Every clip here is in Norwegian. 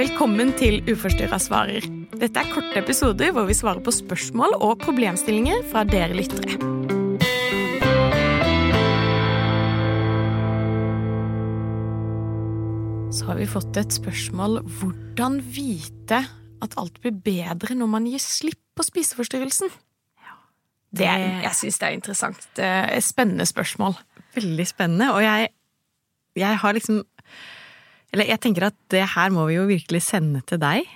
Velkommen til Uforstyrra svarer. Dette er korte episoder hvor vi svarer på spørsmål og problemstillinger fra dere lyttere. Så har vi fått et spørsmål hvordan vite at alt blir bedre når man gir slipp på spiseforstyrrelsen? Det jeg syns det er interessant. Det er spennende spørsmål. Veldig spennende. Og jeg, jeg har liksom Eller jeg tenker at det her må vi jo virkelig sende til deg.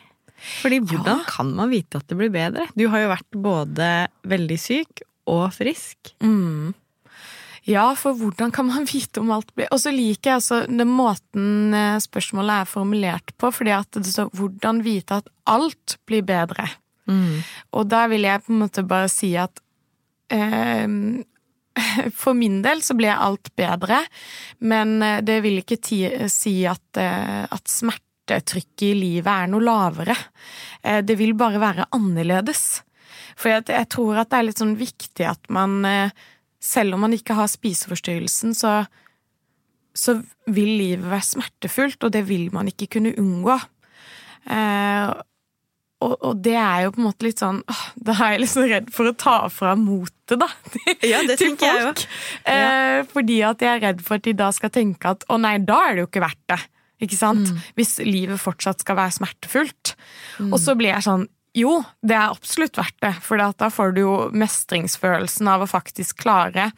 Fordi hvordan Ja. kan man vite at det blir bedre? Du har jo vært både veldig syk og frisk. Mm. Ja, for hvordan kan man vite om alt blir Og så liker jeg altså den måten eh, spørsmålet er formulert på, fordi at det står 'hvordan vite at alt blir bedre'. Og der vil jeg på en måte bare si at eh, For min del så ble alt bedre, men eh, det vil ikke ti, si at, eh, at smertetrykket i livet er noe lavere. Eh, det vil bare være annerledes. For jeg, jeg tror at det er litt sånn viktig at man, eh, selv om man ikke har spiseforstyrrelsen, så, så vil livet være smertefullt, og det vil man ikke kunne unngå. Og, og det er jo på en måte litt sånn åh, Da er jeg liksom redd for å ta fra motet, da. Ja, det til folk. jeg folk. Eh, fordi at jeg er redd for at de da skal tenke at å nei, da er det jo ikke verdt det. Ikke sant? Mm. Hvis livet fortsatt skal være smertefullt. Og så blir jeg sånn jo, det er absolutt verdt det, for da får du jo mestringsfølelsen av å faktisk klare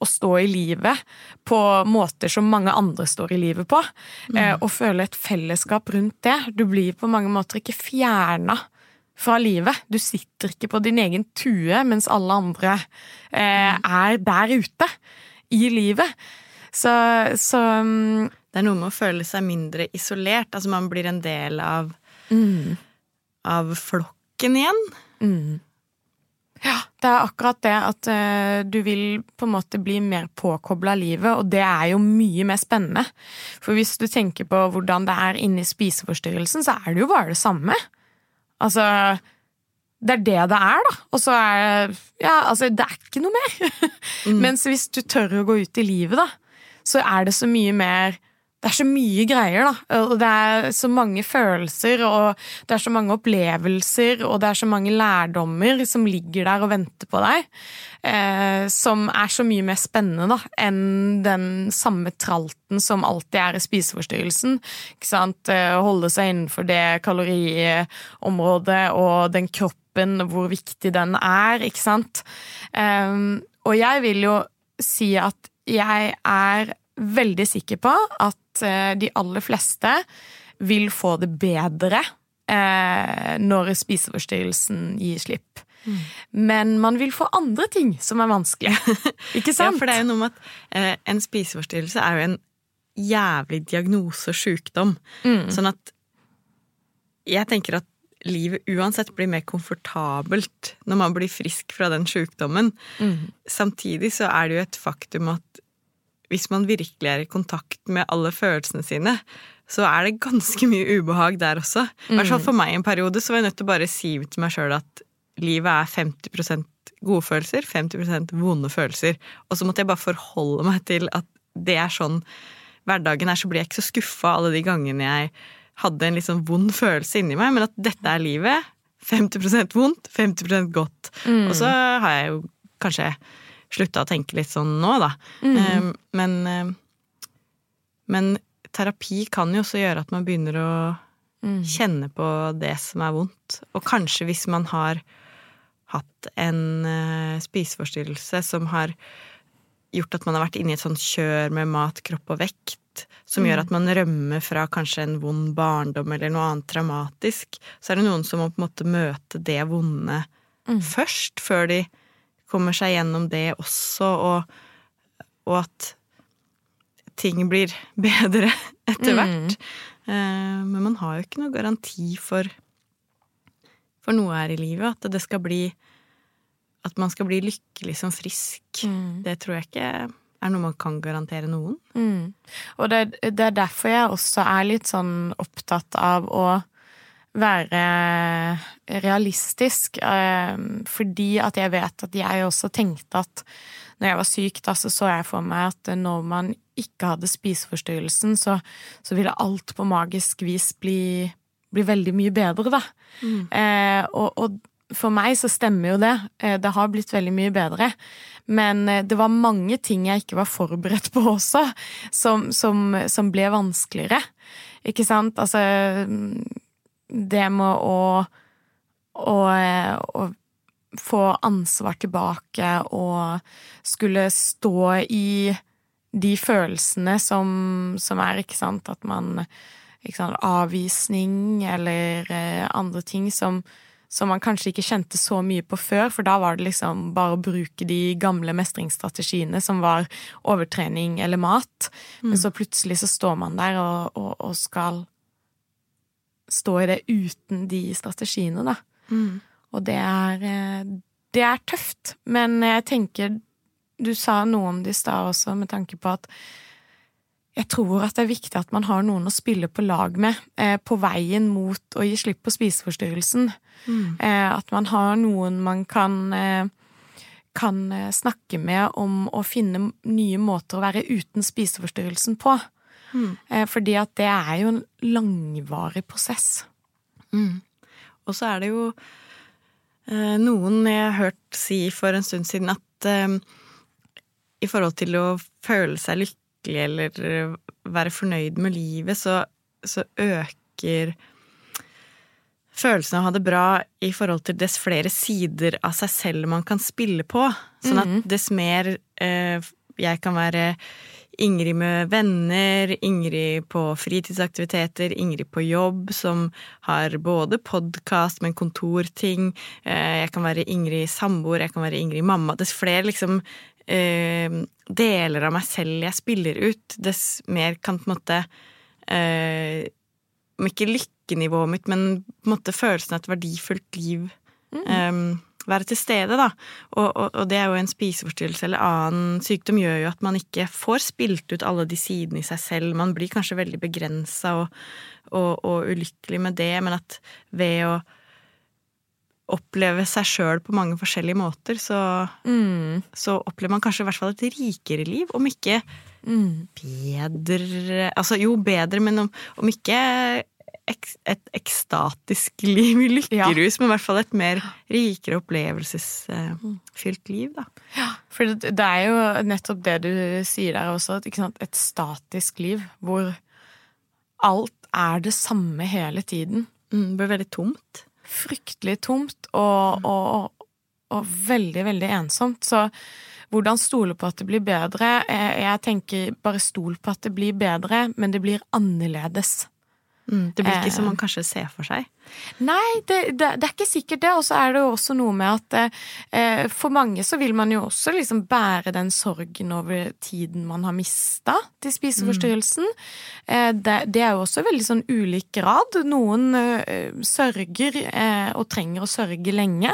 å stå i livet på måter som mange andre står i livet på, mm. og føle et fellesskap rundt det. Du blir på mange måter ikke fjerna fra livet. Du sitter ikke på din egen tue mens alle andre eh, er der ute i livet. Så, så mm, Det er noe med å føle seg mindre isolert. Altså man blir en del av, av flokken igjen. Ja, det er akkurat det at uh, du vil på en måte bli mer påkobla livet, og det er jo mye mer spennende. For hvis du tenker på hvordan det er inni spiseforstyrrelsen, så er det jo bare det samme. Altså Det er det det er, da. Og så er Ja, altså, det er ikke noe mer. Mens hvis du tør å gå ut i livet, da, så er det så mye mer det er så mye greier, da. Og det er så mange følelser, og det er så mange opplevelser, og det er så mange lærdommer som ligger der og venter på deg. Eh, som er så mye mer spennende da, enn den samme tralten som alltid er i spiseforstyrrelsen. Ikke sant? Eh, Holde seg innenfor det kaloriområdet og den kroppen, hvor viktig den er, ikke sant. Eh, og jeg vil jo si at jeg er veldig sikker på at eh, de aller fleste vil få det bedre eh, når spiseforstyrrelsen gir slipp. Men man vil få andre ting som er vanskelig. Ikke sant? Ja, for det er jo noe med at eh, en spiseforstyrrelse er jo en jævlig diagnose og sjukdom. Sånn at jeg tenker at livet uansett blir mer komfortabelt når man blir frisk fra den sjukdommen. Samtidig så er det jo et faktum at hvis man virkelig er i kontakt med alle følelsene sine, så er det ganske mye ubehag der også. I hvert fall for meg en periode så var jeg nødt til å bare si til meg sjøl at livet er 50% gode følelser, 50% vonde følelser. Og så måtte jeg bare forholde meg til at det er sånn hverdagen er, så blir jeg ikke så skuffa alle de gangene jeg hadde en litt sånn vond følelse inni meg, men at dette er livet. 50% vondt, 50% godt. Og så har jeg jo kanskje slutta å tenke litt sånn nå, da. Eh, Men, eh, men terapi kan jo også gjøre at man begynner å kjenne på det som er vondt. Og kanskje hvis man har hatt en eh, spiseforstyrrelse som har gjort at man har vært inne i et sånt kjør med mat, kropp og vekt, som gjør at man rømmer fra kanskje en vond barndom eller noe annet traumatisk, så er det noen som må på en måte møte det vonde først, før de kommer seg gjennom det også, og, og at ting blir bedre etter hvert. Eh, Men man har jo ikke noe garanti for, for noe her i livet. At det skal bli At man skal bli lykkelig som frisk. Det tror jeg ikke er noe man kan garantere noen. Mm. Og det, det er derfor jeg også er litt sånn opptatt av å være realistisk. eh, Fordi at jeg vet at jeg også tenkte at når jeg var syk, da så så jeg for meg at når man ikke hadde spiseforstyrrelsen, så, så ville alt på magisk vis bli bli veldig mye bedre, da. Mm. Eh, og, og, for meg så stemmer jo det. Eh, det har blitt veldig mye bedre. Men eh, det var mange ting jeg ikke var forberedt på også, som, som, som ble vanskeligere. Ikke sant? Altså Det med å, å, å få ansvar tilbake og skulle stå i de følelsene som, som er, ikke sant, at man sant, Avvisning eller eh, andre ting som, som man kanskje ikke kjente så mye på før, for da var det liksom bare å bruke de gamle mestringsstrategiene som var overtrening eller mat. Mm. Men så plutselig så står man der og, og, og, skal stå i det uten de strategiene, da. Mm. Og det er, eh, det er tøft, men jeg tenker Du sa noe om det i stad også, med tanke på at jeg tror at det er viktig at man har noen å spille på lag med eh, på veien mot å gi slipp på spiseforstyrrelsen. Mm. Eh, at man har noen man kan, eh, kan eh, snakke med om å finne nye måter å være uten spiseforstyrrelsen på. Mm. Eh, fordi at det er jo en langvarig prosess. Mm. Og så er det jo eh, noen jeg har hørt si for en stund siden at i forhold til å føle seg lykkelig eller eh, være fornøyd med livet, så, så øker følelsen av å ha det bra i forhold til dess flere sider av seg selv man kan spille på. Sånn at mhm. dess mer eh, jeg kan være Ingrid med venner, Ingrid på fritidsaktiviteter, Ingrid på jobb, som har både podkast med kontorting, eh, jeg kan være Ingrid samboer, jeg kan være Ingrid mamma. Dess flere liksom eh, deler av meg selv jeg spiller ut, dess mer kan på en måte eh, Om ikke lykkenivået mitt, men på en måte følelsen av et verdifullt liv mm. Være til stede, da. Og, og, og, det er jo en spiseforstyrrelse eller annen sykdom gjør jo at man ikke får spilt ut alle de sidene i seg selv. Man blir kanskje veldig begrensa og, og, ulykkelig med det, men at ved å oppleve seg sjøl på mange forskjellige måter, så, mm. så, opplever man kanskje i hvert fall et rikere liv. Om ikke mm. bedre Altså jo, bedre, men om, om ikke et ekstatisk liv i lykkerus, ja. men i hvert fall et mer rikere opplevelsesfylt liv, da. Ja, for det, det er jo nettopp det du sier der også, et statisk liv hvor alt er det samme hele tiden. Mm, det blir veldig tomt fryktelig tomt og, mm. og, og, veldig, veldig ensomt. Så hvordan stole på at det blir bedre? Jeg tenker bare stol på at det blir bedre, men det blir annerledes. Mm, det blir ikke som man kanskje ser for seg? Nei, det, det, det, er ikke sikkert det. Og så er det jo også noe med at eh, for mange så vil man jo også liksom bære den sorgen over tiden man har mista til spiseforstyrrelsen. Mm. Eh, det, det, er jo også veldig sånn ulik grad. Noen eh, sørger eh, og trenger å sørge lenge,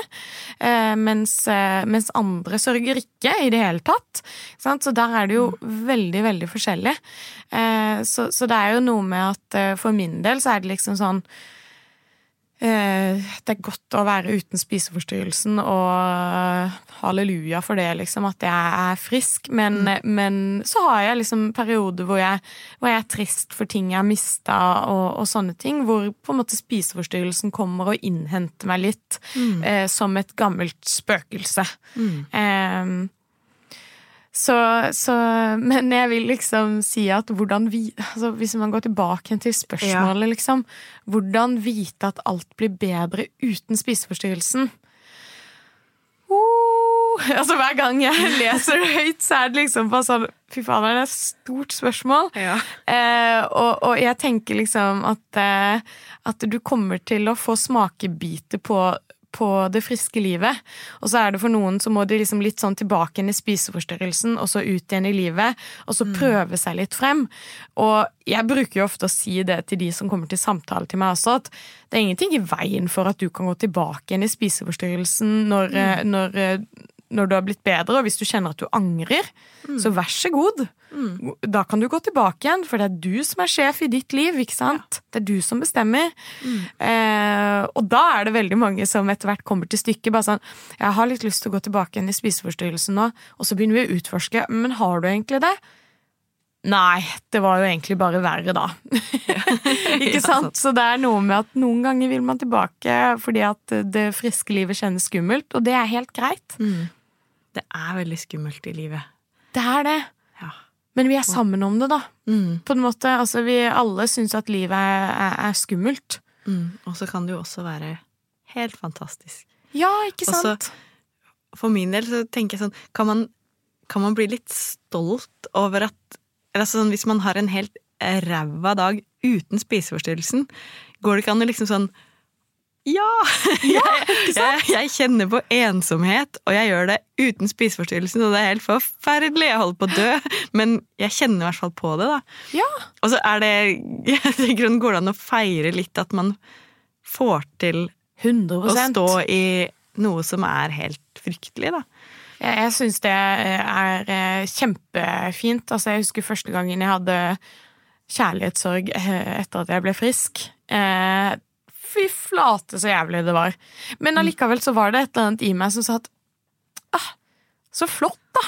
eh, mens, eh, mens, andre sørger ikke i det hele tatt. Så der er det jo mm. veldig, veldig forskjellig. Så, så, det er jo noe med at for min del så er det liksom sånn Eh, det er godt å være uten spiseforstyrrelsen, og eh, halleluja for det, liksom, at jeg er frisk. Men, mm. men så har jeg liksom perioder hvor jeg, hvor jeg, er trist for ting jeg har mista, og, og, sånne ting. Hvor på en måte spiseforstyrrelsen kommer og innhenter meg litt, mm. eh, som et gammelt spøkelse. Mm. Eh, så, så, men jeg vil liksom si at hvordan vi altså Hvis man går tilbake til spørsmålet, ja. liksom Hvordan vite at alt blir bedre uten spiseforstyrrelsen? Uh, altså Hver gang jeg leser det høyt, så er det liksom bare sånn Fy faen, det er et stort spørsmål. Ja. Eh, og, og, jeg tenker liksom at, eh, at du kommer til å få smakebiter på på det friske livet. Og så er det for noen så må de liksom litt sånn tilbake inn i spiseforstyrrelsen, og så ut igjen i livet, og så mm. prøve seg litt frem. Og jeg bruker jo ofte å si det til de som kommer til samtale til meg også, at det er ingenting i veien for at du kan gå tilbake igjen i spiseforstyrrelsen når, mm. Eh, når eh, når du har blitt bedre, og hvis du kjenner at du angrer, mm. så vær så god. Mm. Da kan du gå tilbake igjen, for det er du som er sjef i ditt liv. ikke sant? Ja. Det er du som bestemmer. Mm. Eh, og da er det veldig mange som etter hvert kommer til stykket. bare sånn, 'Jeg har litt lyst til å gå tilbake igjen i spiseforstyrrelsen nå.' Og så begynner vi å utforske. 'Men har du egentlig det?' Nei, det var jo egentlig bare verre da. Ikke sant? Så det er noe med at noen ganger vil man tilbake fordi at det friske livet kjennes skummelt, og det er helt greit. Mm. Det er veldig skummelt i livet. Det er det. Ja. Men vi er sammen om det, da. Mm. På en måte, altså Vi alle syns at livet er, er, er skummelt. Mm. Og så kan det jo også være helt fantastisk. Ja, ikke sant? Også? For min del så tenker jeg sånn Kan man, kan man bli litt stolt over at eller altså sånn, Hvis man har en helt ræva dag uten spiseforstyrrelsen, går det ikke an å liksom sånn ja! jeg, jeg, jeg kjenner på ensomhet, og jeg gjør det uten spiseforstyrrelsen, og det er helt forferdelig. Jeg holder på å dø, men jeg kjenner i hvert fall på det, da. Ja. Og så er det Jeg tenker Går det an å feire litt at man får til 100% å stå i noe som er helt fryktelig, da? Jeg, jeg syns det er eh, kjempefint. Altså, jeg husker første gangen jeg hadde kjærlighetssorg eh, etter at jeg ble frisk. Eh, fy flate, så jævlig det var. Men allikevel så var det et eller annet i meg som sa at ah, så flott, da!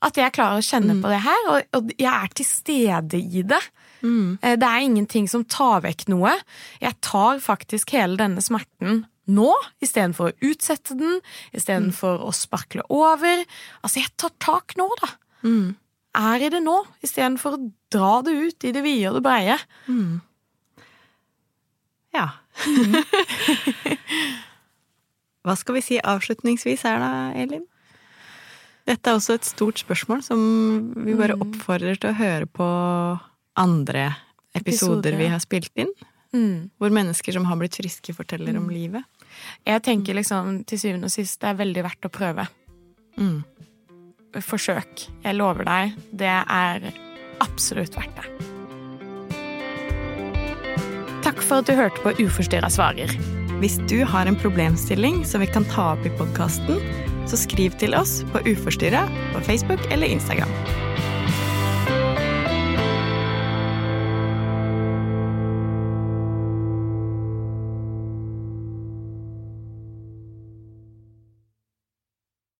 At jeg klarer å kjenne på det her, og, og jeg er til stede i det. Mm. Det er ingenting som tar vekk noe. Jeg tar faktisk hele denne smerten nå, istedenfor å utsette den, istedenfor å sparkle over. Altså, jeg tar tak nå, da. Er i det nå, istedenfor å dra det ut i det vide og det breie. Ja. Hva skal vi si avslutningsvis her da, Elin? Dette er også et stort spørsmål som vi bare oppfordrer til å høre på andre episoder Episoder, vi har spilt inn. Mm. Hvor mennesker som har blitt friske, forteller om livet. Jeg tenker liksom til syvende og sist det er veldig verdt å prøve. Mm. Forsøk. Jeg lover deg, det er absolutt verdt det. For at du hørte på Uforstyrra svarer. Hvis du har en problemstilling som vi kan ta opp i podkasten, så skriv til oss på Uforstyrra på Facebook eller Instagram.